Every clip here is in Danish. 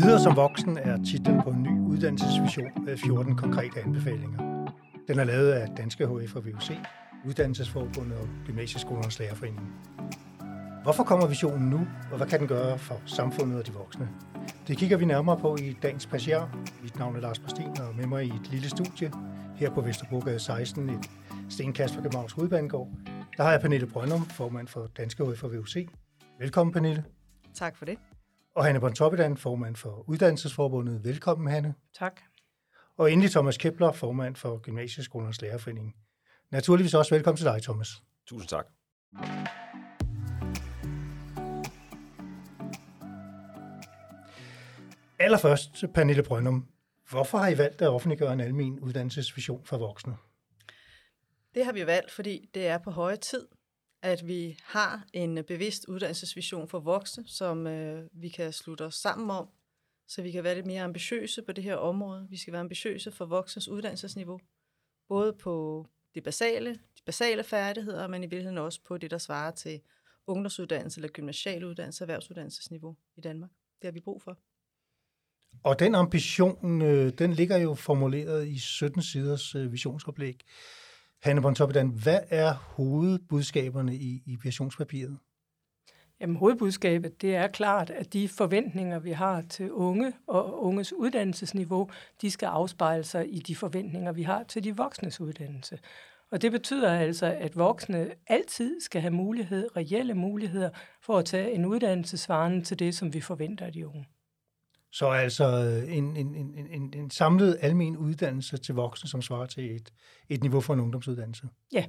Videre som voksen er titlen på en ny uddannelsesvision med 14 konkrete anbefalinger. Den er lavet af Danske HF og VUC, Uddannelsesforbundet og Gymnasieskolernes Lærerforening. Hvorfor kommer visionen nu, og hvad kan den gøre for samfundet og de voksne? Det kigger vi nærmere på i dagens passiar. Mit navn er Lars Bastin, og med mig i et lille studie her på Vesterbrogade 16, et stenkast fra Københavns Hovedbanegård. Der har jeg Pernille Brøndum, formand for Danske HF og VUC. Velkommen, Pernille. Tak for det. Og Hanne Bontoppidan, formand for Uddannelsesforbundet. Velkommen, Hanne. Tak. Og endelig Thomas Kepler, formand for Gymnasieskolernes Lærerforening. Naturligvis også velkommen til dig, Thomas. Tusind tak. Allerførst, Pernille Brøndum. Hvorfor har I valgt at offentliggøre en almen uddannelsesvision for voksne? Det har vi valgt, fordi det er på høje tid, at vi har en bevidst uddannelsesvision for voksne, som øh, vi kan slutte os sammen om, så vi kan være lidt mere ambitiøse på det her område. Vi skal være ambitiøse for voksnes uddannelsesniveau, både på det basale, de basale færdigheder, men i virkeligheden også på det, der svarer til ungdomsuddannelse eller gymnasial uddannelse, erhvervsuddannelsesniveau i Danmark. Det har vi brug for. Og den ambition, øh, den ligger jo formuleret i 17 siders øh, visionsoplæg. Hanne Bontoppidan, hvad er hovedbudskaberne i, i visionspapiret? Jamen, hovedbudskabet det er klart, at de forventninger, vi har til unge og unges uddannelsesniveau, de skal afspejle sig i de forventninger, vi har til de voksnes uddannelse. Og det betyder altså, at voksne altid skal have mulighed, reelle muligheder for at tage en uddannelsesvarende til det, som vi forventer af de unge. Så altså en, en, en, en, en samlet almen uddannelse til voksne, som svarer til et, et niveau for en ungdomsuddannelse. Ja.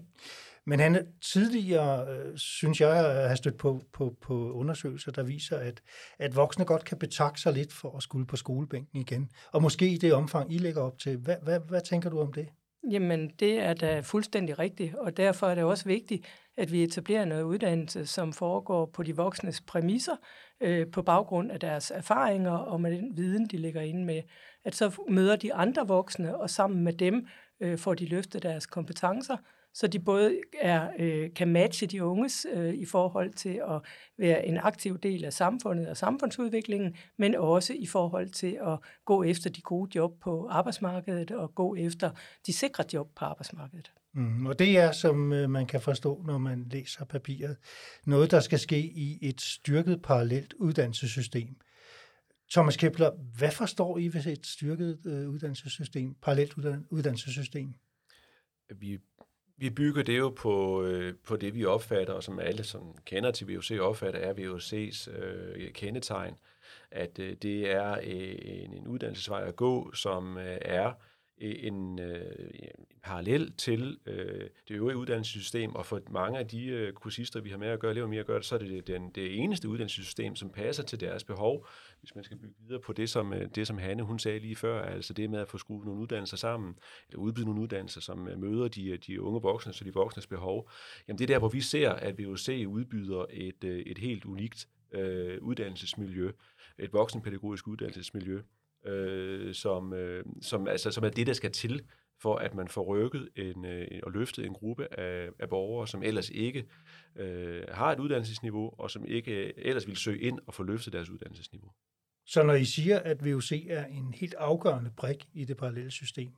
Men han tidligere, øh, synes jeg, har stødt på, på, på undersøgelser, der viser, at, at voksne godt kan betakke sig lidt for at skulle på skolebænken igen. Og måske i det omfang, I lægger op til. Hvad, hvad, hvad tænker du om det? Jamen, det er da fuldstændig rigtigt, og derfor er det også vigtigt, at vi etablerer noget uddannelse, som foregår på de voksnes præmisser, øh, på baggrund af deres erfaringer og med den viden, de ligger inde med. At så møder de andre voksne, og sammen med dem øh, får de løftet deres kompetencer, så de både er, øh, kan matche de unges øh, i forhold til at være en aktiv del af samfundet og samfundsudviklingen, men også i forhold til at gå efter de gode job på arbejdsmarkedet og gå efter de sikre job på arbejdsmarkedet. Mm, og det er, som øh, man kan forstå, når man læser papiret, noget, der skal ske i et styrket parallelt uddannelsessystem. Thomas Kepler, hvad forstår I ved et styrket øh, uddannelsessystem, parallelt uddannelsessystem? Vi vi bygger det jo på, øh, på det, vi opfatter, og som alle, som kender til VUC, opfatter, er VUC's øh, kendetegn, at øh, det er øh, en, en uddannelsesvej at gå, som øh, er øh, en, øh, en parallel til øh, det øvrige uddannelsessystem, og for mange af de øh, kursister, vi har med at gøre, lever med at gøre så er det den, det eneste uddannelsessystem, som passer til deres behov, hvis man skal bygge videre på det, som, øh, det, som Hanne hun sagde lige før, altså det med at få skruet nogle uddannelser sammen, eller udbyde nogle uddannelser, som øh, møder de, øh, de unge voksne, så de voksnes behov, jamen det er der, hvor vi ser, at VUC udbyder et, et helt unikt øh, uddannelsesmiljø, et voksenpædagogisk uddannelsesmiljø, øh, som, øh, som, altså, som er det, der skal til for at man får rykket en, øh, og løftet en gruppe af, af borgere, som ellers ikke øh, har et uddannelsesniveau, og som ikke ellers vil søge ind og få løftet deres uddannelsesniveau. Så når I siger, at VUC er en helt afgørende brik i det parallelle system,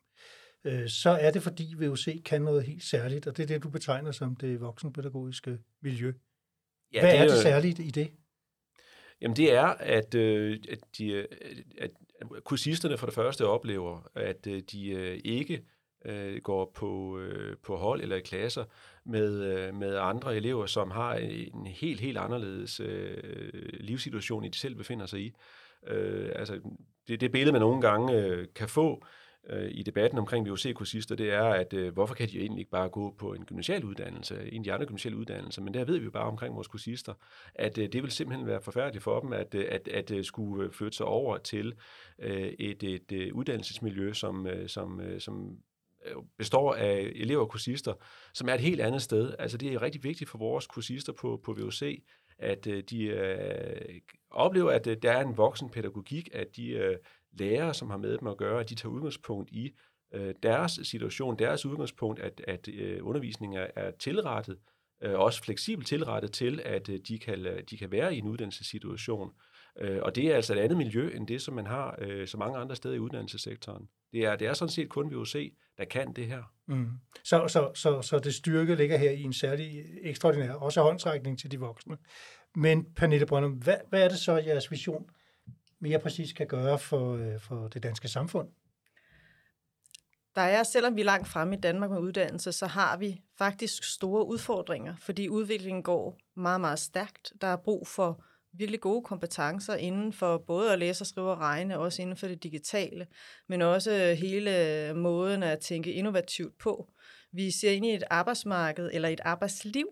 øh, så er det fordi VUC kan noget helt særligt, og det er det, du betegner som det voksenpædagogiske miljø. Ja, Hvad det er, er det særligt i det? Jamen det er, at, øh, at, de, at kursisterne for det første oplever, at øh, de øh, ikke øh, går på, øh, på hold eller i klasser med, øh, med andre elever, som har en helt, helt anderledes øh, livssituation, end de selv befinder sig i. Øh, altså, det, det billede, man nogle gange øh, kan få, øh, i debatten omkring VUC-kursister, det er, at øh, hvorfor kan de egentlig ikke bare gå på en gymnasial uddannelse, en af de andre gymnasiale uddannelser, men der ved vi jo bare omkring vores kursister, at øh, det vil simpelthen være forfærdeligt for dem, at, øh, at, at, at skulle øh, flytte sig over til øh, et, et, et uddannelsesmiljø, som, øh, som, øh, som består af elever og kursister, som er et helt andet sted. Altså det er rigtig vigtigt for vores kursister på, på VUC, at øh, de øh, oplever, at øh, der er en voksen pædagogik, at de øh, lærere, som har med dem at gøre, at de tager udgangspunkt i øh, deres situation, deres udgangspunkt, at, at øh, undervisningen er, er tilrettet, øh, også fleksibelt tilrettet til, at øh, de, kan, øh, de kan være i en uddannelsessituation, Øh, og det er altså et andet miljø, end det, som man har øh, så mange andre steder i uddannelsessektoren. Det er, det er sådan set kun VUC, der kan det her. Mm. Så, så, så, så det styrke ligger her i en særlig ekstraordinær, også håndsrækning til de voksne. Men Pernille Brøndum, hvad, hvad er det så, jeres vision mere præcis kan gøre for, øh, for det danske samfund? Der er, selvom vi er langt fremme i Danmark med uddannelse, så har vi faktisk store udfordringer, fordi udviklingen går meget, meget stærkt. Der er brug for virkelig gode kompetencer inden for både at læse og skrive og regne, også inden for det digitale, men også øh, hele øh, måden at tænke innovativt på. Vi ser ind i et arbejdsmarked eller et arbejdsliv,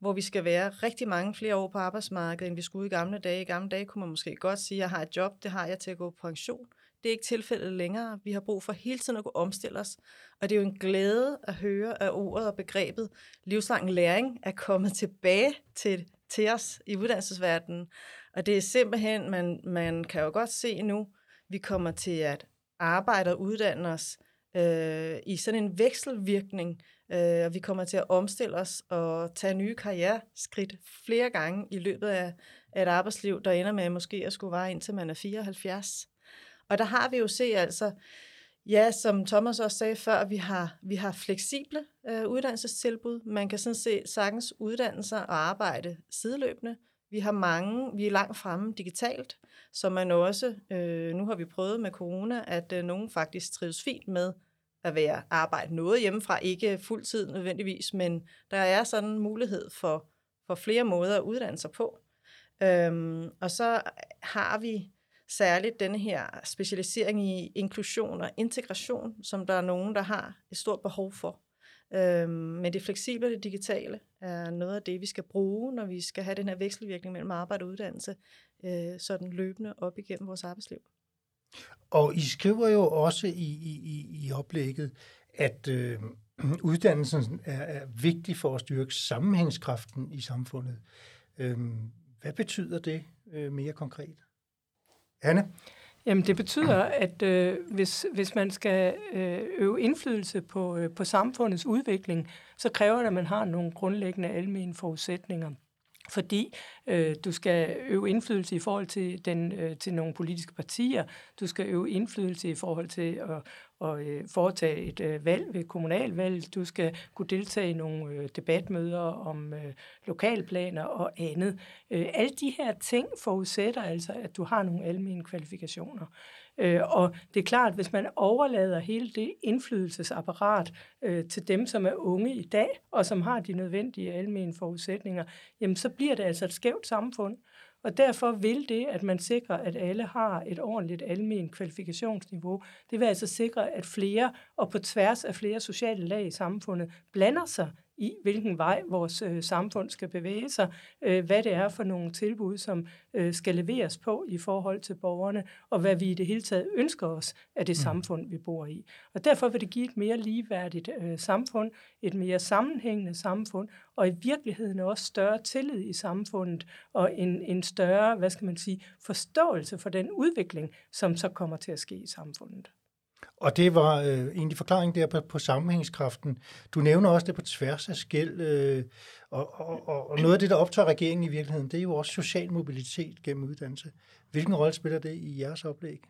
hvor vi skal være rigtig mange flere år på arbejdsmarkedet, end vi skulle i gamle dage. I gamle dage kunne man måske godt sige, at jeg har et job, det har jeg til at gå på pension. Det er ikke tilfældet længere. Vi har brug for hele tiden at kunne omstille os. Og det er jo en glæde at høre, at ordet og begrebet livslang læring er kommet tilbage til, til os i uddannelsesverdenen. Og det er simpelthen, man, man kan jo godt se nu, vi kommer til at arbejde og uddanne os øh, i sådan en vekselvirkning, øh, og vi kommer til at omstille os og tage nye karriereskridt flere gange i løbet af, af et arbejdsliv, der ender med måske at skulle vare indtil man er 74. Og der har vi jo se altså, ja, som Thomas også sagde før, vi har, vi har fleksible øh, uddannelsestilbud. Man kan sådan set sagtens uddanne sig og arbejde sideløbende. Vi har mange, vi er langt fremme digitalt, så man også, øh, nu har vi prøvet med corona, at øh, nogen faktisk trives fint med at være arbejde noget hjemmefra, ikke fuldtid nødvendigvis, men der er sådan en mulighed for, for flere måder at uddanne sig på. Øhm, og så har vi særligt denne her specialisering i inklusion og integration, som der er nogen, der har et stort behov for. Øhm, men det fleksible og det digitale er noget af det, vi skal bruge, når vi skal have den her vekselvirkning mellem arbejde og uddannelse, øh, sådan løbende op igennem vores arbejdsliv. Og I skriver jo også i, i, i i oplægget, at øh, uddannelsen er, er vigtig for at styrke sammenhængskraften i samfundet. Øh, hvad betyder det øh, mere konkret? Anne? Jamen det betyder, at øh, hvis, hvis man skal øh, øve indflydelse på, øh, på samfundets udvikling, så kræver det, at man har nogle grundlæggende almene forudsætninger fordi øh, du skal øve indflydelse i forhold til, den, øh, til nogle politiske partier, du skal øve indflydelse i forhold til at, at øh, foretage et øh, valg ved kommunalvalg, du skal kunne deltage i nogle øh, debatmøder om øh, lokalplaner og andet. Øh, alle de her ting forudsætter altså, at du har nogle almindelige kvalifikationer. Øh, og det er klart, hvis man overlader hele det indflydelsesapparat øh, til dem, som er unge i dag, og som har de nødvendige almene forudsætninger, jamen så bliver det altså et skævt samfund. Og derfor vil det, at man sikrer, at alle har et ordentligt almen kvalifikationsniveau, det vil altså sikre, at flere og på tværs af flere sociale lag i samfundet blander sig i, hvilken vej vores øh, samfund skal bevæge sig, øh, hvad det er for nogle tilbud, som øh, skal leveres på i forhold til borgerne, og hvad vi i det hele taget ønsker os af det mm. samfund, vi bor i. Og derfor vil det give et mere ligeværdigt øh, samfund, et mere sammenhængende samfund, og i virkeligheden også større tillid i samfundet, og en, en større, hvad skal man sige, forståelse for den udvikling, som så kommer til at ske i samfundet. Og det var øh, egentlig forklaringen der på, på sammenhængskraften. Du nævner også det på tværs af skæld, øh, og, og, og, og noget af det, der optager regeringen i virkeligheden, det er jo også social mobilitet gennem uddannelse. Hvilken rolle spiller det i jeres oplæg?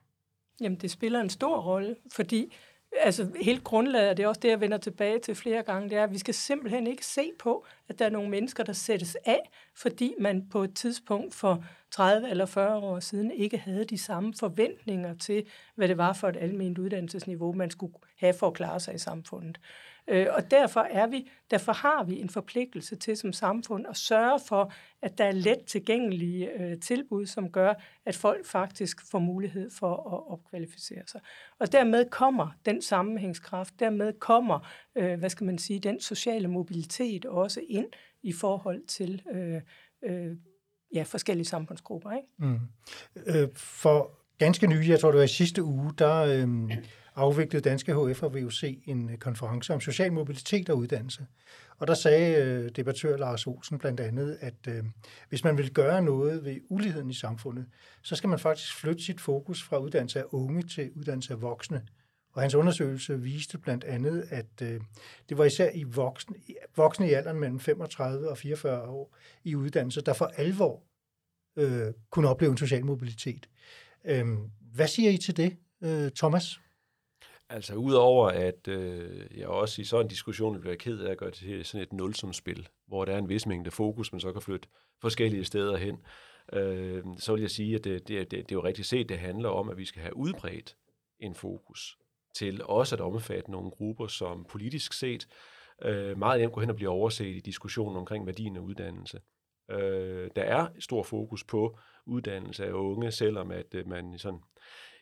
Jamen, det spiller en stor rolle, fordi altså helt grundlaget, det er også det, jeg vender tilbage til flere gange, det er, at vi skal simpelthen ikke se på, at der er nogle mennesker, der sættes af, fordi man på et tidspunkt for 30 eller 40 år siden ikke havde de samme forventninger til, hvad det var for et almindeligt uddannelsesniveau, man skulle have for at klare sig i samfundet. Øh, og derfor, er vi, derfor har vi en forpligtelse til som samfund at sørge for, at der er let tilgængelige øh, tilbud, som gør, at folk faktisk får mulighed for at opkvalificere sig. Og dermed kommer den sammenhængskraft, dermed kommer, øh, hvad skal man sige, den sociale mobilitet også ind i forhold til øh, øh, ja, forskellige samfundsgrupper. Ikke? Mm. Øh, for ganske nylig, jeg tror det var i sidste uge, der øh, afviklede Danske HF og VUC en øh, konference om social mobilitet og uddannelse. Og der sagde øh, debattør Lars Olsen blandt andet, at øh, hvis man vil gøre noget ved uligheden i samfundet, så skal man faktisk flytte sit fokus fra uddannelse af unge til uddannelse af voksne. Og hans undersøgelse viste blandt andet, at øh, det var især i voksne, voksne i alderen mellem 35 og 44 år i uddannelse, der for alvor øh, kunne opleve en social mobilitet. Øh, hvad siger I til det, øh, Thomas? Altså udover at øh, jeg også i sådan en diskussion vil være ked af at gøre det til sådan et nulsumspil, hvor der er en vis mængde fokus, man så kan flytte forskellige steder hen, øh, så vil jeg sige, at det, det, det, det er jo rigtigt set, det handler om, at vi skal have udbredt en fokus til også at omfatte nogle grupper, som politisk set øh, meget nemt går hen og bliver overset i diskussionen omkring værdien af uddannelse. Øh, der er stor fokus på uddannelse af unge, selvom at øh, man sådan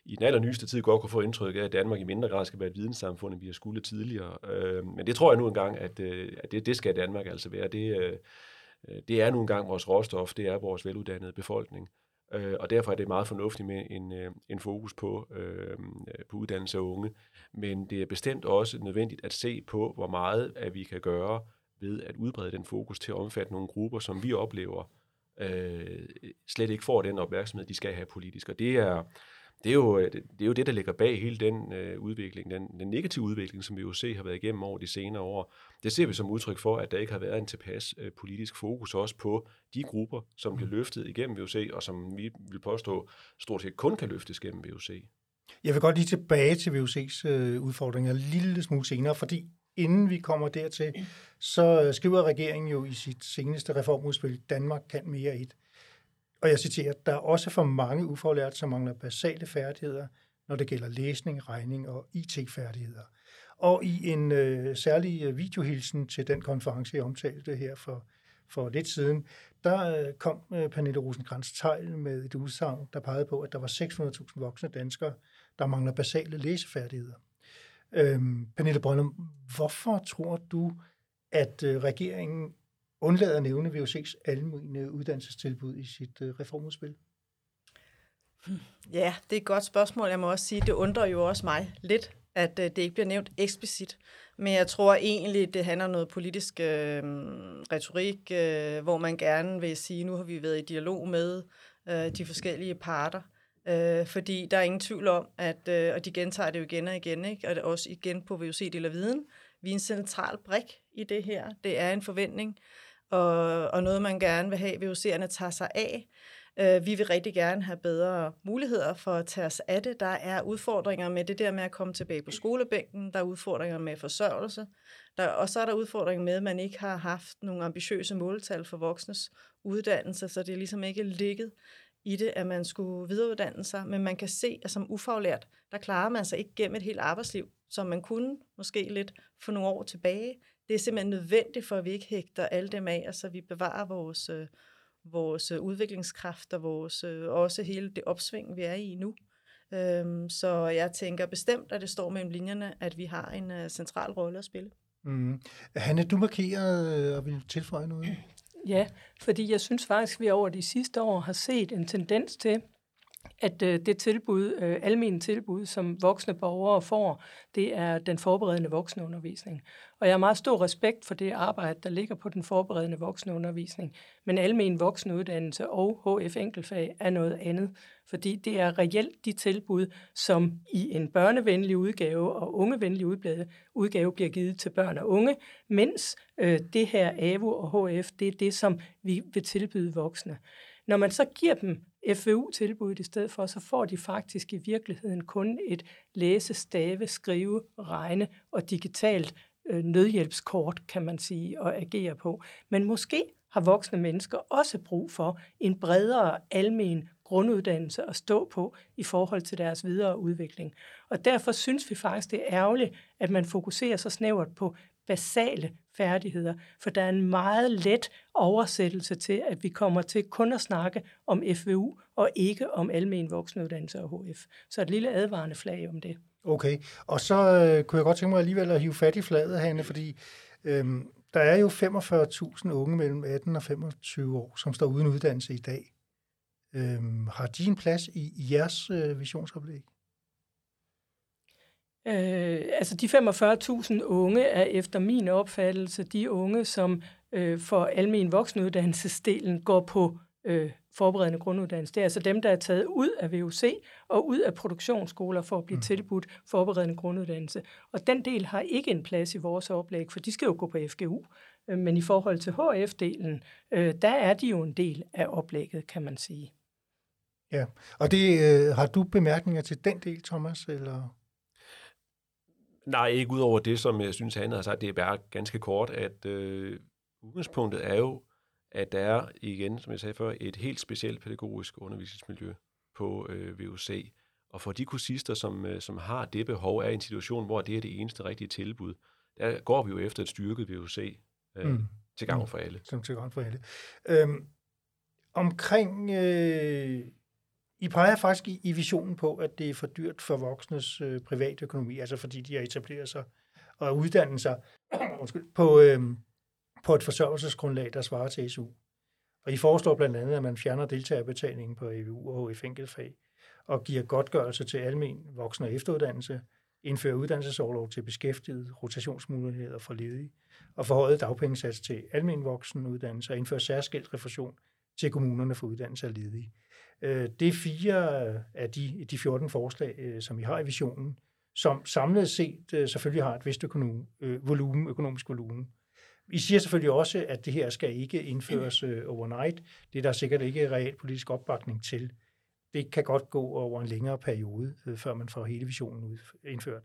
i den allernyeste tid godt kunne få indtryk af, at Danmark i mindre grad skal være et videnssamfund, end vi har skulle tidligere. Øh, men det tror jeg nu engang, at, øh, at det, det skal Danmark altså være. Det, øh, det er nu engang vores råstof, det er vores veluddannede befolkning. Øh, og derfor er det meget fornuftigt med en, øh, en fokus på, øh, på uddannelse af unge. Men det er bestemt også nødvendigt at se på, hvor meget at vi kan gøre ved at udbrede den fokus til at omfatte nogle grupper, som vi oplever øh, slet ikke får den opmærksomhed, de skal have politisk. Og det er, det er, jo, det er jo det, der ligger bag hele den øh, udvikling, den, den negative udvikling, som vi jo se har været igennem over de senere år. Det ser vi som udtryk for, at der ikke har været en tilpas øh, politisk fokus også på de grupper, som bliver løftet igennem VUC, og som vi vil påstå stort set kun kan løftes gennem VUC. Jeg vil godt lige tilbage til VUC's øh, udfordringer en lille smule senere, fordi inden vi kommer dertil, så øh, skriver regeringen jo i sit seneste reformudspil, Danmark kan mere et. Og jeg citerer, der er også for mange ufaglærte, som mangler basale færdigheder, når det gælder læsning, regning og IT-færdigheder. Og i en øh, særlig øh, videohilsen til den konference, jeg omtalte her for, for lidt siden, der øh, kom øh, Pernille rosenkrantz tegl med et udsagn, der pegede på, at der var 600.000 voksne danskere, der mangler basale læsefærdigheder. Øhm, Pernille Brøndum, hvorfor tror du, at øh, regeringen undlader at nævne VUC's almindelige uddannelsestilbud i sit øh, reformudspil? Ja, det er et godt spørgsmål. Jeg må også sige, det undrer jo også mig lidt, at øh, det ikke bliver nævnt eksplicit. Men jeg tror egentlig, det handler om noget politisk øh, retorik, øh, hvor man gerne vil sige, nu har vi været i dialog med øh, de forskellige parter. Øh, fordi der er ingen tvivl om, at, øh, og de gentager det jo igen og igen, ikke? og det også igen på VUC Del Viden, vi er en central brik i det her. Det er en forventning, og, og noget, man gerne vil have, VUC'erne tager sig af. Øh, vi vil rigtig gerne have bedre muligheder for at tage os af det. Der er udfordringer med det der med at komme tilbage på skolebænken. Der er udfordringer med forsørgelse. Der, og så er der udfordringer med, at man ikke har haft nogle ambitiøse måltal for voksnes uddannelse, så det er ligesom ikke ligget i det, at man skulle videreuddanne sig. Men man kan se, at som ufaglært, der klarer man sig ikke gennem et helt arbejdsliv, som man kunne måske lidt for nogle år tilbage. Det er simpelthen nødvendigt for, at vi ikke hægter alle dem af, og så vi bevarer vores, øh, vores øh, udviklingskraft og vores, øh, også hele det opsving, vi er i nu. Øhm, så jeg tænker bestemt, at det står mellem linjerne, at vi har en uh, central rolle at spille. Mm. Hanne, du markerede og vil tilføje noget? Ja, fordi jeg synes faktisk, at vi over de sidste år har set en tendens til, at øh, det tilbud, øh, almindelige tilbud, som voksne borgere får, det er den forberedende voksenundervisning. Og jeg har meget stor respekt for det arbejde, der ligger på den forberedende voksenundervisning. Men almen voksenuddannelse og HF enkelfag er noget andet, fordi det er reelt de tilbud, som i en børnevenlig udgave og ungevenlig udgave bliver givet til børn og unge, mens øh, det her AVU og HF, det er det, som vi vil tilbyde voksne. Når man så giver dem FVU-tilbuddet i stedet for, så får de faktisk i virkeligheden kun et læse, stave, skrive, regne og digitalt øh, nødhjælpskort, kan man sige, at agere på. Men måske har voksne mennesker også brug for en bredere almen grunduddannelse at stå på i forhold til deres videre udvikling. Og derfor synes vi faktisk, det er ærgerligt, at man fokuserer så snævert på basale færdigheder, for der er en meget let oversættelse til, at vi kommer til kun at snakke om FVU og ikke om almen voksenuddannelse og HF. Så et lille advarende flag om det. Okay, og så øh, kunne jeg godt tænke mig alligevel at hive fat i flaget, Hanne, fordi øhm, der er jo 45.000 unge mellem 18 og 25 år, som står uden uddannelse i dag. Øhm, har de en plads i, i jeres øh, visionsoplæg? Øh, altså de 45.000 unge er efter min opfattelse de unge, som øh, for almen voksenuddannelsesdelen går på øh, forberedende grunduddannelse. Det er altså dem, der er taget ud af VUC og ud af produktionsskoler for at blive mm. tilbudt forberedende grunduddannelse. Og den del har ikke en plads i vores oplæg, for de skal jo gå på FGU. Øh, men i forhold til HF-delen, øh, der er de jo en del af oplægget, kan man sige. Ja, og det øh, har du bemærkninger til den del, Thomas? Eller? Nej, ikke ud over det, som jeg synes, han har sagt. Det er bare ganske kort, at øh, udgangspunktet er jo, at der er, igen, som jeg sagde før, et helt specielt pædagogisk undervisningsmiljø på øh, VUC. Og for de kursister, som, øh, som har det behov, er en situation, hvor det er det eneste rigtige tilbud, der går vi jo efter et styrket VUC øh, mm. til gavn for alle. Som til gavn for alle. Øhm, omkring øh, i peger faktisk i, i visionen på, at det er for dyrt for voksnes øh, private økonomi, altså fordi de har etableret sig og uddannet sig på, øh, på et forsørgelsesgrundlag, der svarer til SU. Og I foreslår blandt andet, at man fjerner deltagerbetalingen på EVU og HF enkeltfag, og giver godtgørelse til almen voksen- og efteruddannelse, indfører uddannelsesårlov til beskæftigede, rotationsmuligheder for ledige, og forhøjet dagpengesats til almen voksen uddannelse, og indfører særskilt refusion til kommunerne for uddannelse af ledige. Øh, det er fire af de, de 14 forslag, øh, som vi har i visionen, som samlet set øh, selvfølgelig har et vist økonom, volumen, økonomisk volumen. Vi siger selvfølgelig også, at det her skal ikke indføres overnight. Det er der sikkert ikke reelt politisk opbakning til. Det kan godt gå over en længere periode, før man får hele visionen indført.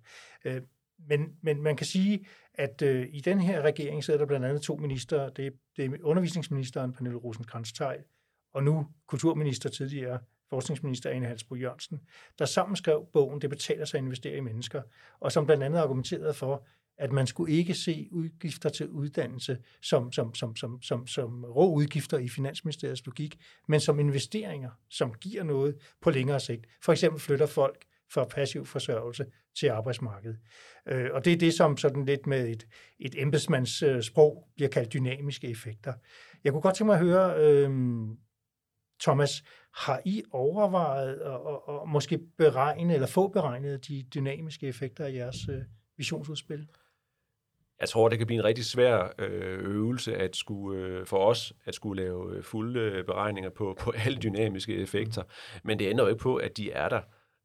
Men, men man kan sige, at i den her regering sidder der blandt andet to minister. Det, det er undervisningsministeren, Pernille Rosenkrantz-Teil, og nu kulturminister tidligere, forskningsminister Ane Halsbro Jørgensen, der sammen skrev bogen Det betaler sig at investere i mennesker, og som blandt andet argumenterede for, at man skulle ikke se udgifter til uddannelse som, som, som, som, som, som rå udgifter i Finansministeriets logik, men som investeringer, som giver noget på længere sigt. For eksempel flytter folk fra passiv forsørgelse til arbejdsmarkedet. Øh, og det er det, som sådan lidt med et, et embedsmands sprog bliver kaldt dynamiske effekter. Jeg kunne godt tænke mig at høre, øh, Thomas, har I overvejet at, at, måske beregne eller få beregnet de dynamiske effekter af jeres øh, visionsudspil? Jeg tror, det kan blive en rigtig svær øh, øvelse at skulle, øh, for os at skulle lave fulde beregninger på, på alle dynamiske effekter. Men det ender jo ikke på, at de er der.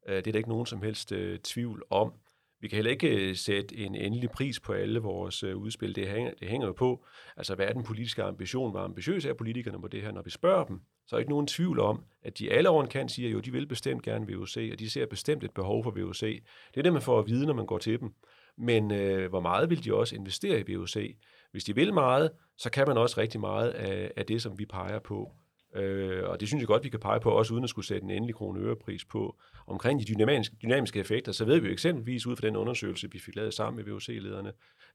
Det er der ikke nogen som helst tvivl om. Vi kan heller ikke øh, sætte en endelig pris på alle vores øh, udspil. Det hænger, det hænger jo på, altså hvad er den politiske ambition? Hvor ambitiøse er politikerne på det her? Når vi spørger dem, så er ikke nogen tvivl om, at de alle over kan siger, jo, de vil bestemt gerne VUC, og de ser bestemt et behov for VUC. Det er det, man får at vide, når man går til dem. Men øh, hvor meget vil de også investere i VUC? Hvis de vil meget, så kan man også rigtig meget af, af det, som vi peger på. Øh, og det synes jeg godt, vi kan pege på, også uden at skulle sætte en endelig krone ørepris på. Omkring de dynamiske, dynamiske effekter, så ved vi jo eksempelvis ud fra den undersøgelse, vi fik lavet sammen med VUC-lederne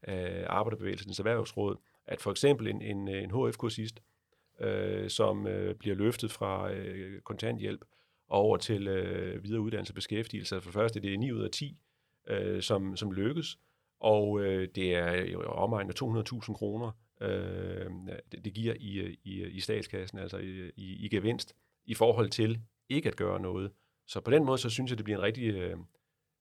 øh, Arbejderbevægelsens Erhvervsråd, at for eksempel en, en, en HF-kursist, øh, som øh, bliver løftet fra øh, kontanthjælp over til øh, videre uddannelse og beskæftigelse. For første det er 9 ud af 10, øh, som, som lykkes, og øh, det er jo omegnet af 200.000 kroner, øh, det, det giver i, i, i statskassen, altså i, i, i gevinst, i forhold til ikke at gøre noget. Så på den måde, så synes jeg, det bliver en rigtig øh,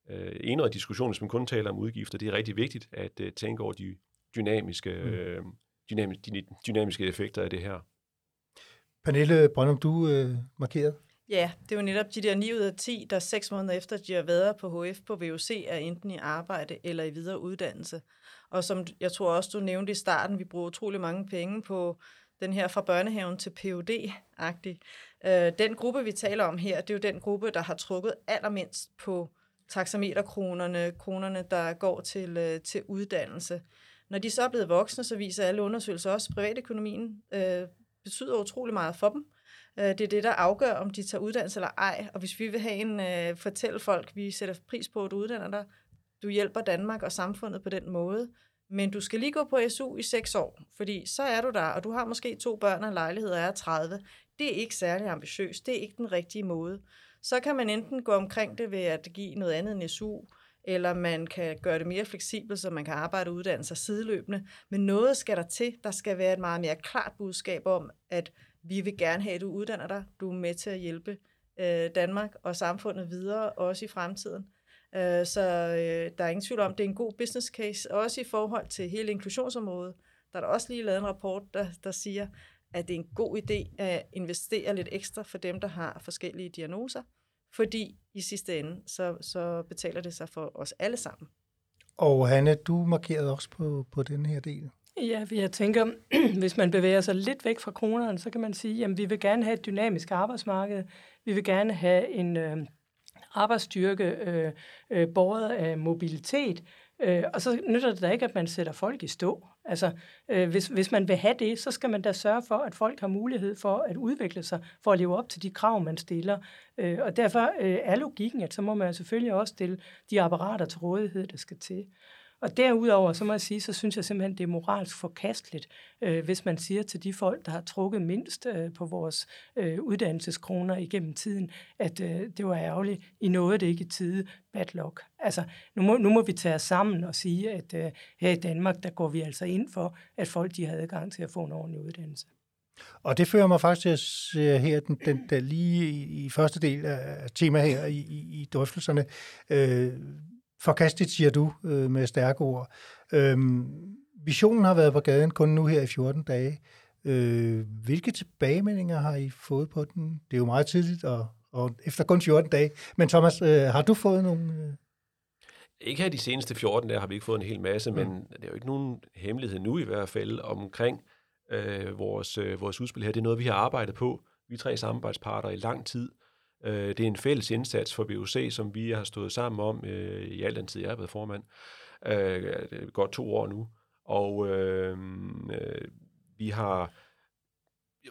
øh enere diskussion, hvis man kun taler om udgifter. Det er rigtig vigtigt at øh, tænke over de dynamiske, mm. øh, dynamiske, dynamiske effekter af det her. Pernille Brøndum, du øh, markeret. Ja, det er jo netop de der 9 ud af 10, der seks måneder efter, de har været på HF på VUC, er enten i arbejde eller i videre uddannelse. Og som jeg tror også, du nævnte i starten, vi bruger utrolig mange penge på den her fra børnehaven til PUD-agtig. Øh, den gruppe, vi taler om her, det er jo den gruppe, der har trukket allermindst på taxameterkronerne, kronerne, der går til, øh, til uddannelse. Når de så er blevet voksne, så viser alle undersøgelser også, at privatøkonomien øh, betyder utrolig meget for dem. Øh, det er det, der afgør, om de tager uddannelse eller ej. Og hvis vi vil have en øh, fortælle folk, vi sætter pris på, at du uddanner dig, du hjælper Danmark og samfundet på den måde, men du skal lige gå på SU i seks år, fordi så er du der, og du har måske to børn og lejlighed og er 30. Det er ikke særlig ambitiøst. Det er ikke den rigtige måde. Så kan man enten gå omkring det ved at give noget andet end SU, eller man kan gøre det mere fleksibelt, så man kan arbejde og uddanne sig sideløbende. Men noget skal der til. Der skal være et meget mere klart budskab om, at vi vil gerne have, at du uddanner dig. Du er med til at hjælpe øh, Danmark og samfundet videre, også i fremtiden. Øh, så øh, der er ingen tvivl om, det er en god business case, også i forhold til hele inklusionsområdet. Der er der også lige lavet en rapport, der, der siger, at det er en god idé at investere lidt ekstra for dem, der har forskellige diagnoser, fordi i sidste ende, så, så betaler det sig for os alle sammen. Og Hanne, du markerede også på, på den her del. Ja, jeg tænker, hvis man bevæger sig lidt væk fra kronerne, så kan man sige, at vi vil gerne have et dynamisk arbejdsmarked. Vi vil gerne have en øh, arbejdsstyrke øh, øh, båret af mobilitet. Øh, og så nytter det da ikke, at man sætter folk i stå. Altså, øh, hvis, hvis man vil have det, så skal man da sørge for, at folk har mulighed for at udvikle sig, for at leve op til de krav, man stiller. Øh, og derfor øh, er logikken, at så må man selvfølgelig også stille de apparater til rådighed, der skal til. Og derudover, så må jeg sige, så synes jeg simpelthen, det er moralsk forkasteligt, øh, hvis man siger til de folk, der har trukket mindst øh, på vores øh, uddannelseskroner igennem tiden, at øh, det var ærgerligt, I nåede det ikke i tide, bad luck. Altså, nu må, nu må vi tage os sammen og sige, at øh, her i Danmark, der går vi altså ind for, at folk de har adgang til at få en ordentlig uddannelse. Og det fører mig faktisk til at se her, den, den, der lige i, i første del af tema her i, i, i drøftelserne, øh, Forkastet, siger du øh, med stærke ord. Øhm, visionen har været på gaden kun nu her i 14 dage. Øh, hvilke tilbagemeldinger har I fået på den? Det er jo meget tidligt, og, og efter kun 14 dage. Men Thomas, øh, har du fået nogle... Øh... Ikke her de seneste 14 dage har vi ikke fået en hel masse, mm. men det er jo ikke nogen hemmelighed nu i hvert fald omkring øh, vores, øh, vores udspil her. Det er noget, vi har arbejdet på, vi tre samarbejdsparter, i lang tid. Øh, det er en fælles indsats for BUC, som vi har stået sammen om øh, i al den tid, jeg har været formand. Øh, godt to år nu. Og øh, øh, vi har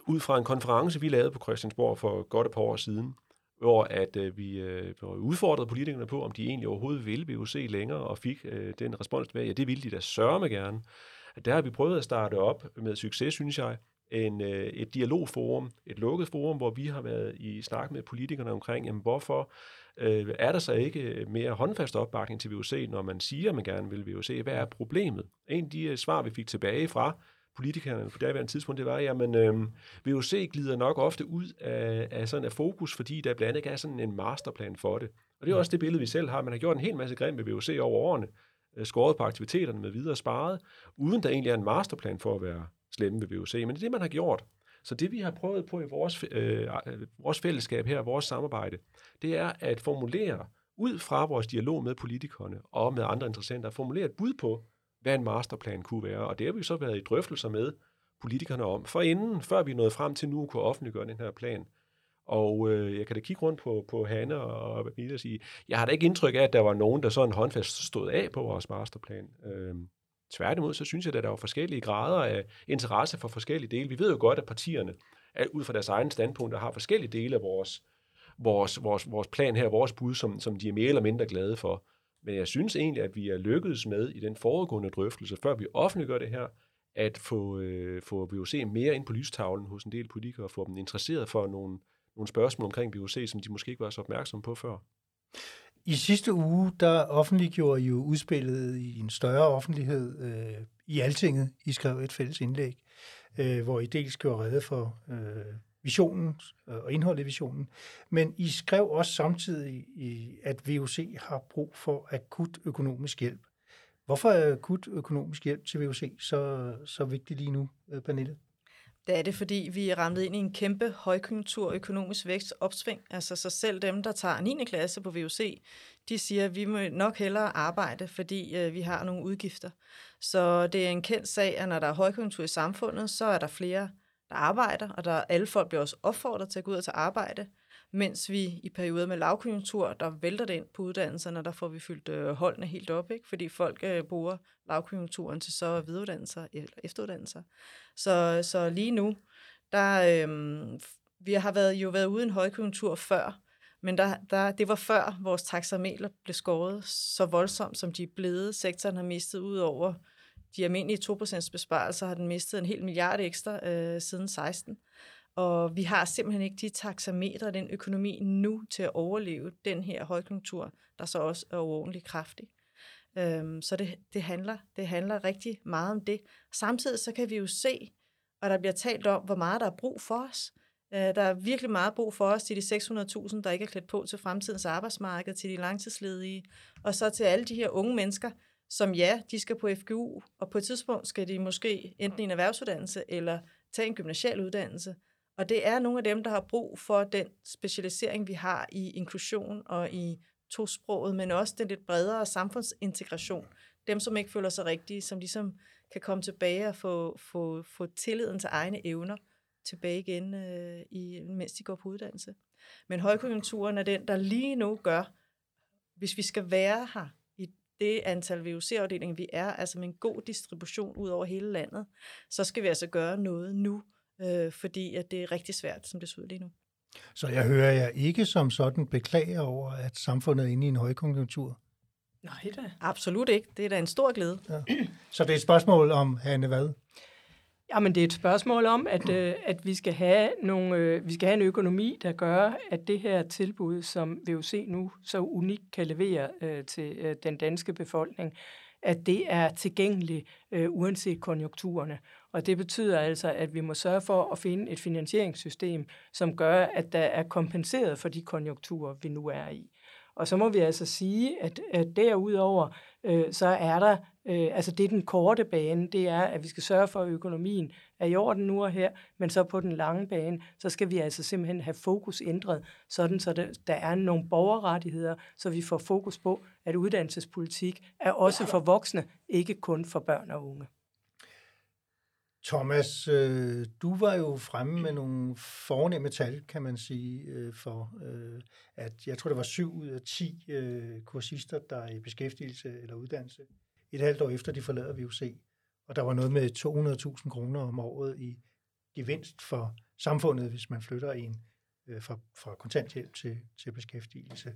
ud fra en konference, vi lavede på Christiansborg for godt et par år siden, hvor at øh, vi øh, udfordrede politikerne på, om de egentlig overhovedet ville BUC længere, og fik øh, den respons tilbage, ja, det ville de da sørge gerne. Der har vi prøvet at starte op med succes, synes jeg, en, øh, et dialogforum, et lukket forum, hvor vi har været i snak med politikerne omkring, jamen hvorfor øh, er der så ikke mere håndfast opbakning til VUC, når man siger, at man gerne vil VUC? Hvad er problemet? En af de øh, svar, vi fik tilbage fra politikerne på det tidspunkt, det var, jamen øh, VUC glider nok ofte ud af, af sådan af fokus, fordi der blandt andet ikke er sådan en masterplan for det. Og det er også det billede, vi selv har. Man har gjort en hel masse grim med VUC over årene, øh, skåret på aktiviteterne med videre sparet, uden der egentlig er en masterplan for at være slemme ved VUC, men det er det, man har gjort. Så det, vi har prøvet på i vores, øh, øh, vores fællesskab her, vores samarbejde, det er at formulere ud fra vores dialog med politikerne og med andre interessenter, at formulere et bud på, hvad en masterplan kunne være. Og det har vi så været i drøftelser med politikerne om, for inden, før vi nåede frem til nu at kunne offentliggøre den her plan. Og øh, jeg kan da kigge rundt på, på Hanne og Mille og sige, jeg har da ikke indtryk af, at der var nogen, der sådan håndfast stod af på vores masterplan. Øh, Tværtimod, så synes jeg, at der er forskellige grader af interesse for forskellige dele. Vi ved jo godt, at partierne, ud fra deres egne standpunkter, har forskellige dele af vores, vores, vores, vores plan her, vores bud, som, som de er mere eller mindre glade for. Men jeg synes egentlig, at vi er lykkedes med i den foregående drøftelse, før vi offentliggør det her, at få, øh, få BOC mere ind på lystavlen hos en del politikere, og få dem interesseret for nogle, nogle spørgsmål omkring BOC, som de måske ikke var så opmærksomme på før. I sidste uge, der offentliggjorde I jo udspillet i en større offentlighed øh, i Altinget. I skrev et fælles indlæg, øh, hvor I dels gjorde redde for øh, visionen øh, og indholdet i visionen, men I skrev også samtidig, i, at VUC har brug for akut økonomisk hjælp. Hvorfor er akut økonomisk hjælp til VUC så, så vigtigt lige nu, øh, Pernille? Det er det, fordi vi er ind i en kæmpe højkonjunktur økonomisk vækst opsving. Altså så selv dem, der tager 9. klasse på VUC, de siger, at vi må nok hellere arbejde, fordi øh, vi har nogle udgifter. Så det er en kendt sag, at når der er højkonjunktur i samfundet, så er der flere, der arbejder, og der alle folk bliver også opfordret til at gå ud og tage arbejde mens vi i perioder med lavkonjunktur, der vælter det ind på uddannelserne, der får vi fyldt øh, holdene helt op, ikke? fordi folk øh, bruger lavkonjunkturen til så videreuddannelser eller efteruddannelser. Så, så lige nu, der, øh, vi har været, jo været ude i en højkonjunktur før, men der, der, det var før vores taxameter blev skåret så voldsomt, som de er blevet. Sektoren har mistet ud over de almindelige 2% besparelser, har den mistet en hel milliard ekstra øh, siden 16. Og vi har simpelthen ikke de taxametre, den økonomi nu til at overleve den her højkonjunktur, der så også er overordentlig kraftig. Øhm, så det, det, handler, det handler rigtig meget om det. Samtidig så kan vi jo se, og der bliver talt om, hvor meget der er brug for os. Øh, der er virkelig meget brug for os til de 600.000, der ikke er klædt på til fremtidens arbejdsmarked, til de langtidsledige, og så til alle de her unge mennesker, som ja, de skal på FGU, og på et tidspunkt skal de måske enten i en erhvervsuddannelse eller tage en gymnasial uddannelse. Og det er nogle af dem, der har brug for den specialisering, vi har i inklusion og i tosproget, men også den lidt bredere samfundsintegration, dem, som ikke føler sig rigtige, som ligesom kan komme tilbage og få, få, få tilliden til egne evner tilbage igen, øh, i, mens de går på uddannelse. Men højkonjunkturen er den, der lige nu gør, hvis vi skal være her i det antal VUC-afdelinger, vi er, altså med en god distribution ud over hele landet, så skal vi altså gøre noget nu, øh, fordi at det er rigtig svært, som det ser ud lige nu. Så jeg hører jer ikke som sådan beklager over, at samfundet er inde i en højkonjunktur? Nej da. Absolut ikke. Det er da en stor glæde. Ja. Så det er et spørgsmål om, Hanne, hvad? Jamen, det er et spørgsmål om, at, øh, at vi, skal have nogle, øh, vi skal have en økonomi, der gør, at det her tilbud, som VUC nu så unikt kan levere øh, til øh, den danske befolkning, at det er tilgængeligt øh, uanset konjunkturerne. Og det betyder altså, at vi må sørge for at finde et finansieringssystem, som gør, at der er kompenseret for de konjunkturer, vi nu er i. Og så må vi altså sige, at, at derudover, øh, så er der, øh, altså det er den korte bane, det er, at vi skal sørge for, at økonomien er i orden nu og her, men så på den lange bane, så skal vi altså simpelthen have fokus ændret, sådan så der, der er nogle borgerrettigheder, så vi får fokus på, at uddannelsespolitik er også for voksne, ikke kun for børn og unge. Thomas, øh, du var jo fremme med nogle fornemme tal, kan man sige, øh, for øh, at jeg tror, det var syv ud af ti øh, kursister, der er i beskæftigelse eller uddannelse et halvt år efter, de forlader VUC. Og der var noget med 200.000 kroner om året i gevinst for samfundet, hvis man flytter en øh, fra, fra kontanthjælp til, til beskæftigelse.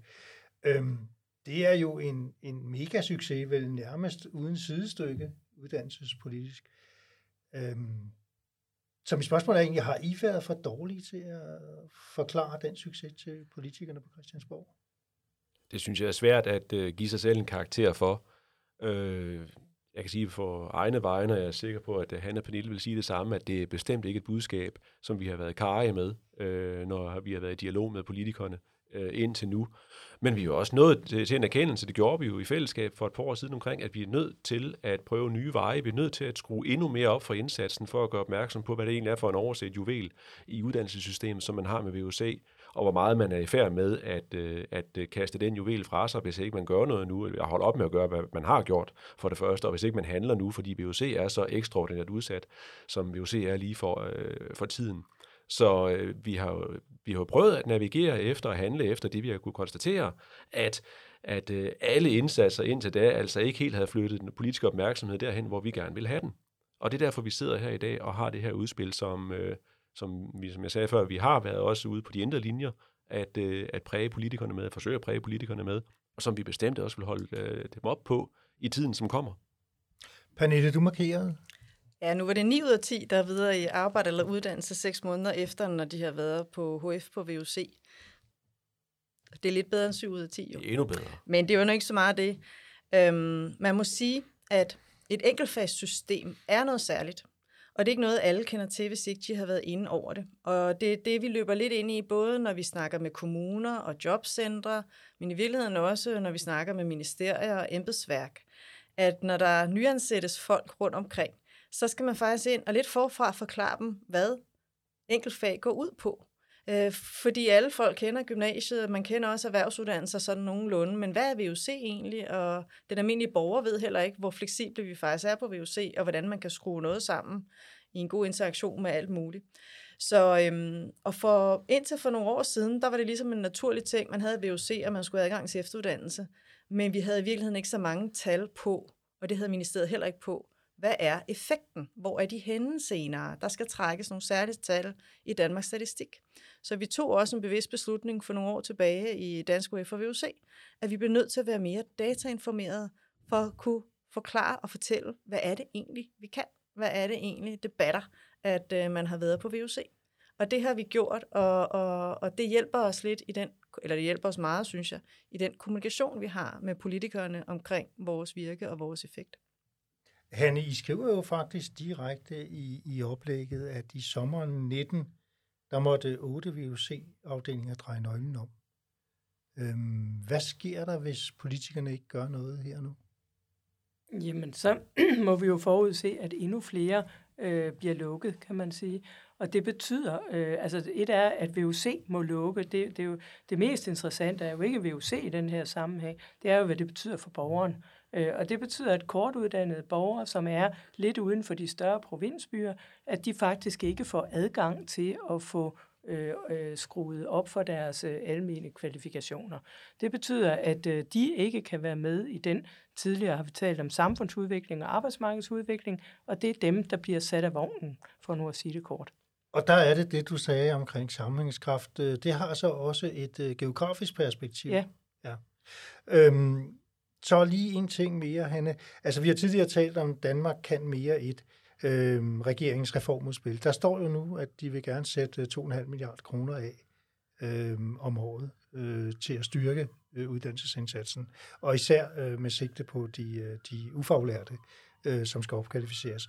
Øhm, det er jo en, en mega succes, vel nærmest uden sidestykke uddannelsespolitisk. Øhm, så mit spørgsmål er egentlig, har I været for dårlige til at forklare den succes til politikerne på Christiansborg? Det synes jeg er svært at øh, give sig selv en karakter for. Øh, jeg kan sige for egne vegne, og jeg er sikker på, at øh, Hanna Pernille vil sige det samme, at det er bestemt ikke et budskab, som vi har været karige med, øh, når vi har været i dialog med politikerne øh, indtil nu. Men vi er jo også nået til, til en erkendelse, det gjorde vi jo i fællesskab for et par år siden omkring, at vi er nødt til at prøve nye veje. Vi er nødt til at skrue endnu mere op for indsatsen, for at gøre opmærksom på, hvad det egentlig er for en overset juvel i uddannelsessystemet, som man har med VUC, og hvor meget man er i færd med at, øh, at øh, kaste den juvel fra sig, hvis ikke man gør noget nu, eller holder op med at gøre, hvad man har gjort for det første, og hvis ikke man handler nu, fordi VUC er så ekstraordinært udsat, som VUC er lige for, øh, for tiden. Så øh, vi har vi har prøvet at navigere efter og handle efter det, vi har kunne konstatere, at at øh, alle indsatser indtil da altså ikke helt havde flyttet den politiske opmærksomhed derhen, hvor vi gerne vil have den. Og det er derfor, vi sidder her i dag og har det her udspil, som, øh, som, vi, som jeg sagde før, vi har været også ude på de indre linjer, at, øh, at præge politikerne med, at forsøge at præge politikerne med, og som vi bestemt også vil holde øh, dem op på i tiden, som kommer. Pernille, du markerede Ja, nu var det 9 ud af 10, der er videre i arbejde eller uddannelse seks måneder efter, når de har været på HF på VUC. Det er lidt bedre end 7 ud af 10, jo. Det er endnu bedre. Men det er jo nok ikke så meget det. Øhm, man må sige, at et enkeltfagssystem er noget særligt. Og det er ikke noget, alle kender til, hvis ikke de har været inde over det. Og det er det, vi løber lidt ind i, både når vi snakker med kommuner og jobcentre, men i virkeligheden også, når vi snakker med ministerier og embedsværk. At når der nyansættes folk rundt omkring, så skal man faktisk ind og lidt forfra forklare dem, hvad enkeltfag går ud på. Øh, fordi alle folk kender gymnasiet, man kender også erhvervsuddannelser sådan nogenlunde, men hvad er VUC egentlig? Og den almindelige borger ved heller ikke, hvor fleksible vi faktisk er på VUC, og hvordan man kan skrue noget sammen i en god interaktion med alt muligt. Så, øhm, og for, indtil for nogle år siden, der var det ligesom en naturlig ting, man havde VUC, og man skulle have adgang til efteruddannelse, men vi havde i virkeligheden ikke så mange tal på, og det havde ministeriet heller ikke på, hvad er effekten? Hvor er de henne senere? Der skal trækkes nogle særlige tal i Danmarks Statistik. Så vi tog også en bevidst beslutning for nogle år tilbage i Dansk UF og VUC, at vi bliver nødt til at være mere datainformerede for at kunne forklare og fortælle, hvad er det egentlig, vi kan? Hvad er det egentlig, det batter, at øh, man har været på VUC? Og det har vi gjort, og, og, og det hjælper os lidt i den, eller det hjælper os meget, synes jeg, i den kommunikation, vi har med politikerne omkring vores virke og vores effekt. Hanne, I skriver jo faktisk direkte i, i oplægget, at i sommeren 19, der måtte 8 VUC-afdelinger dreje nøglen om. Øhm, hvad sker der, hvis politikerne ikke gør noget her nu? Jamen, så må vi jo forudse, at endnu flere øh, bliver lukket, kan man sige. Og det betyder, øh, altså et er, at VUC må lukke. Det, det, er jo, det mest interessante er jo ikke VUC i den her sammenhæng. Det er jo, hvad det betyder for borgeren. Øh, og det betyder, at kortuddannede borgere, som er lidt uden for de større provinsbyer, at de faktisk ikke får adgang til at få øh, øh, skruet op for deres øh, almene kvalifikationer. Det betyder, at øh, de ikke kan være med i den, tidligere har vi talt om samfundsudvikling og arbejdsmarkedsudvikling, og det er dem, der bliver sat af vognen, for nu at sige det kort. Og der er det det, du sagde omkring sammenhængskraft. Øh, det har så også et geografisk perspektiv. Ja. ja. Øhm, så lige en ting mere, Hanne. Altså, vi har tidligere talt om, Danmark kan mere et øh, regeringens reformudspil. Der står jo nu, at de vil gerne sætte øh, 2,5 milliarder kroner af øh, om året øh, til at styrke øh, uddannelsesindsatsen, og især øh, med sigte på de, øh, de ufaglærte, øh, som skal opkvalificeres.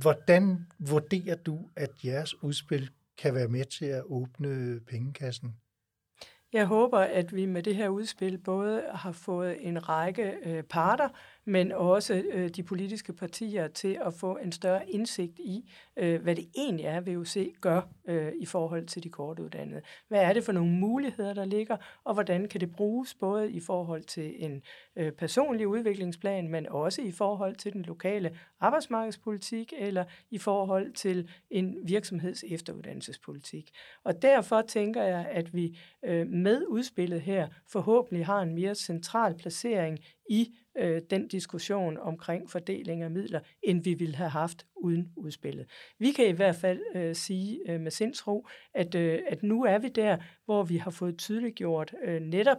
Hvordan vurderer du, at jeres udspil kan være med til at åbne pengekassen? Jeg håber, at vi med det her udspil både har fået en række øh, parter men også øh, de politiske partier til at få en større indsigt i, øh, hvad det egentlig er, VUC gør øh, i forhold til de kortuddannede. Hvad er det for nogle muligheder, der ligger, og hvordan kan det bruges både i forhold til en øh, personlig udviklingsplan, men også i forhold til den lokale arbejdsmarkedspolitik eller i forhold til en virksomheds efteruddannelsespolitik. Og derfor tænker jeg, at vi øh, med udspillet her forhåbentlig har en mere central placering i øh, den diskussion omkring fordeling af midler, end vi ville have haft uden udspillet. Vi kan i hvert fald øh, sige øh, med sindsro, at, øh, at nu er vi der, hvor vi har fået tydeliggjort øh, netop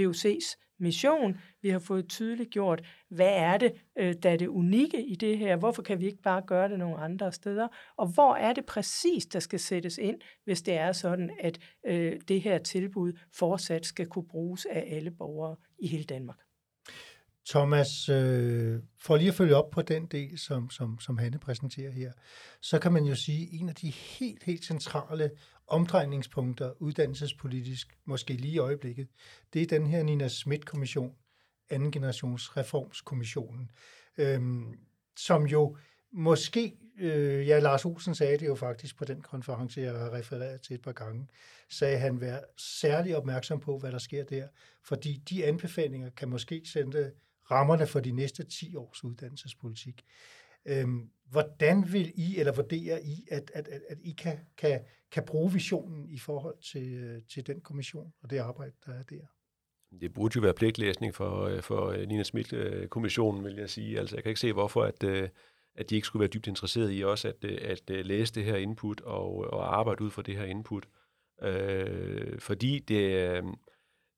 VUC's mission. Vi har fået tydeliggjort, hvad er det, øh, der er det unikke i det her? Hvorfor kan vi ikke bare gøre det nogle andre steder? Og hvor er det præcis, der skal sættes ind, hvis det er sådan, at øh, det her tilbud fortsat skal kunne bruges af alle borgere i hele Danmark? Thomas, øh, for lige at følge op på den del, som, som, som Hanne præsenterer her, så kan man jo sige, at en af de helt, helt centrale omdrejningspunkter uddannelsespolitisk, måske lige i øjeblikket, det er den her Nina Schmidt-kommission, anden generations reformskommissionen, øh, som jo måske, øh, ja, Lars Olsen sagde det jo faktisk på den konference, jeg har refereret til et par gange, sagde han vær særlig opmærksom på, hvad der sker der, fordi de anbefalinger kan måske sende rammerne for de næste 10 års uddannelsespolitik. Øhm, hvordan vil I, eller vurderer I, at, at, at, at I kan, kan, kan bruge visionen i forhold til, øh, til den kommission og det arbejde, der er der? Det burde jo være pligtlæsning for, øh, for øh, Nina Schmidt-kommissionen, vil jeg sige. Altså, jeg kan ikke se, hvorfor at, at de ikke skulle være dybt interesseret i også at, at læse det her input og, og arbejde ud fra det her input. Øh, fordi det,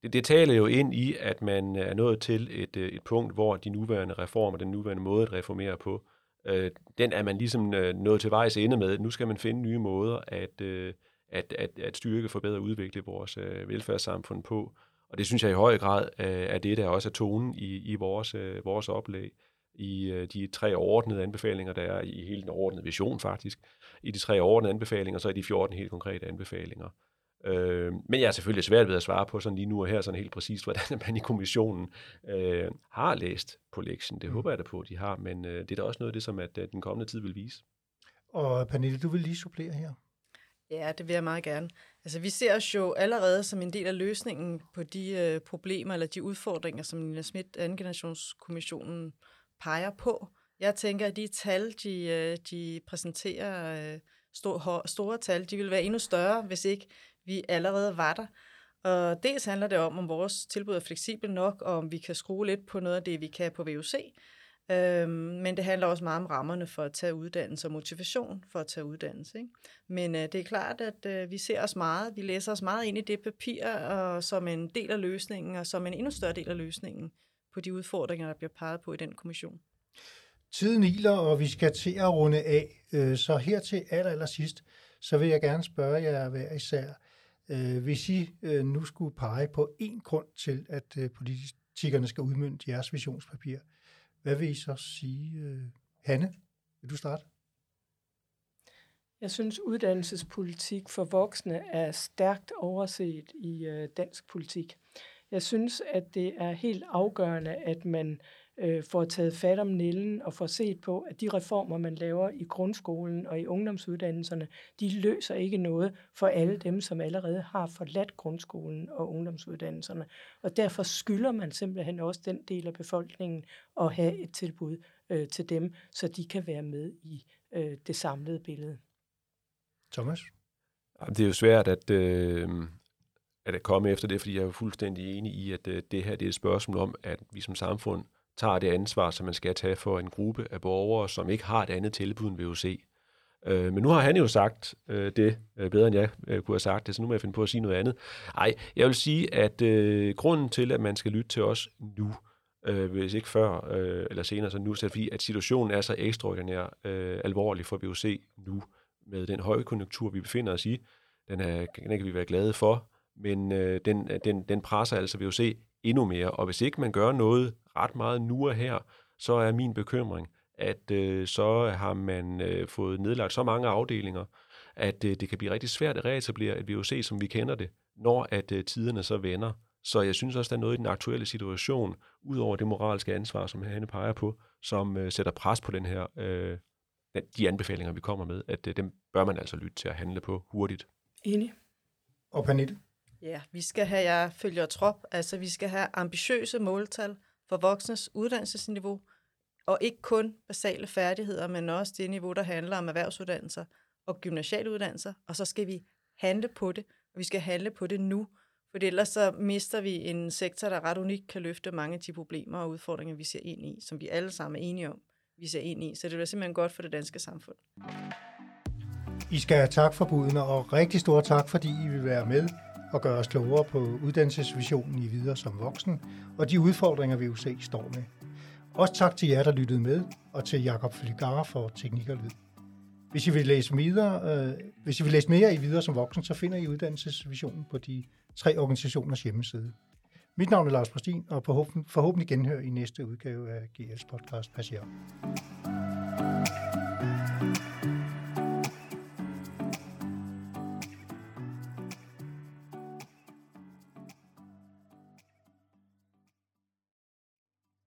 det, det taler jo ind i, at man øh, er nået til et, øh, et punkt, hvor de nuværende reformer, den nuværende måde at reformere på, øh, den er man ligesom øh, nået til vejs ende med. Nu skal man finde nye måder at, øh, at, at, at styrke, forbedre og udvikle vores øh, velfærdssamfund på. Og det synes jeg i høj grad øh, er det, der også er tonen i, i vores, øh, vores oplæg i øh, de tre overordnede anbefalinger, der er i hele den overordnede vision faktisk, i de tre overordnede anbefalinger, så er de 14 helt konkrete anbefalinger. Øh, men jeg er selvfølgelig svært ved at svare på sådan lige nu og her sådan helt præcist, hvordan man i kommissionen øh, har læst på lektien. Det mm. håber jeg da på, at de har, men øh, det er da også noget af det, som at, at den kommende tid vil vise. Og Pernille, du vil lige supplere her. Ja, det vil jeg meget gerne. Altså, vi ser os jo allerede som en del af løsningen på de øh, problemer eller de udfordringer, som Nina Schmidt, anden generationskommissionen, peger på. Jeg tænker, at de tal, de, øh, de præsenterer, øh, store, store tal, de vil være endnu større, hvis ikke vi allerede var der. Og dels handler det om, om vores tilbud er fleksibelt nok, og om vi kan skrue lidt på noget af det, vi kan på VUC. Øhm, men det handler også meget om rammerne for at tage uddannelse og motivation for at tage uddannelse. Ikke? Men øh, det er klart, at øh, vi ser os meget, vi læser os meget ind i det papir og som en del af løsningen, og som en endnu større del af løsningen på de udfordringer, der bliver peget på i den kommission. Tiden iler, og vi skal til at runde af. Øh, så her til aller, aller sidst, så vil jeg gerne spørge jer hver især, Øh, hvis I øh, nu skulle pege på én grund til, at øh, politikerne skal udmynde jeres visionspapir, hvad vil I så sige? Øh, Hanne, vil du starte? Jeg synes, uddannelsespolitik for voksne er stærkt overset i øh, dansk politik. Jeg synes, at det er helt afgørende, at man øh, får taget fat om nælden og får set på, at de reformer, man laver i grundskolen og i ungdomsuddannelserne, de løser ikke noget for alle dem, som allerede har forladt grundskolen og ungdomsuddannelserne. Og derfor skylder man simpelthen også den del af befolkningen at have et tilbud øh, til dem, så de kan være med i øh, det samlede billede. Thomas? Det er jo svært at, øh, at komme efter det, fordi jeg er fuldstændig enig i, at øh, det her det er et spørgsmål om, at vi som samfund tager det ansvar, som man skal tage for en gruppe af borgere, som ikke har et andet tilbud end VUC. Øh, men nu har han jo sagt øh, det øh, bedre, end jeg øh, kunne have sagt det, så nu må jeg finde på at sige noget andet. Nej, jeg vil sige, at øh, grunden til, at man skal lytte til os nu, øh, hvis ikke før øh, eller senere, så nu, så er det fordi, at situationen er så ekstraordinær øh, alvorlig for VUC nu, med den høje konjunktur, vi befinder os i. Den, er, den kan vi være glade for, men øh, den, den, den presser altså VUC endnu mere, og hvis ikke man gør noget ret meget nu og her, så er min bekymring, at øh, så har man øh, fået nedlagt så mange afdelinger, at øh, det kan blive rigtig svært at reetablere et VUC, som vi kender det, når at øh, tiderne så vender. Så jeg synes også, der er noget i den aktuelle situation, ud over det moralske ansvar, som Hanne peger på, som øh, sætter pres på den her, øh, de anbefalinger, vi kommer med, at øh, dem bør man altså lytte til at handle på hurtigt. Enig. Og Pernille? Ja, vi skal have, jeg følger trop, altså vi skal have ambitiøse måltal for voksnes uddannelsesniveau, og ikke kun basale færdigheder, men også det niveau, der handler om erhvervsuddannelser og gymnasiale uddannelser, og så skal vi handle på det, og vi skal handle på det nu, for ellers så mister vi en sektor, der ret unikt kan løfte mange af de problemer og udfordringer, vi ser ind i, som vi alle sammen er enige om, vi ser ind i. Så det bliver simpelthen godt for det danske samfund. I skal have tak for budene, og rigtig stor tak, fordi I vil være med og gøre os klogere på uddannelsesvisionen i videre som voksen, og de udfordringer, vi UC står med. Også tak til jer, der lyttede med, og til Jakob Flygara for Teknik og Lyd. Hvis I vil læse, videre, øh, hvis I vil læse mere i videre som voksen, så finder I uddannelsesvisionen på de tre organisationers hjemmeside. Mit navn er Lars Præstin, og forhåbentlig genhør i næste udgave af GS podcast Passion.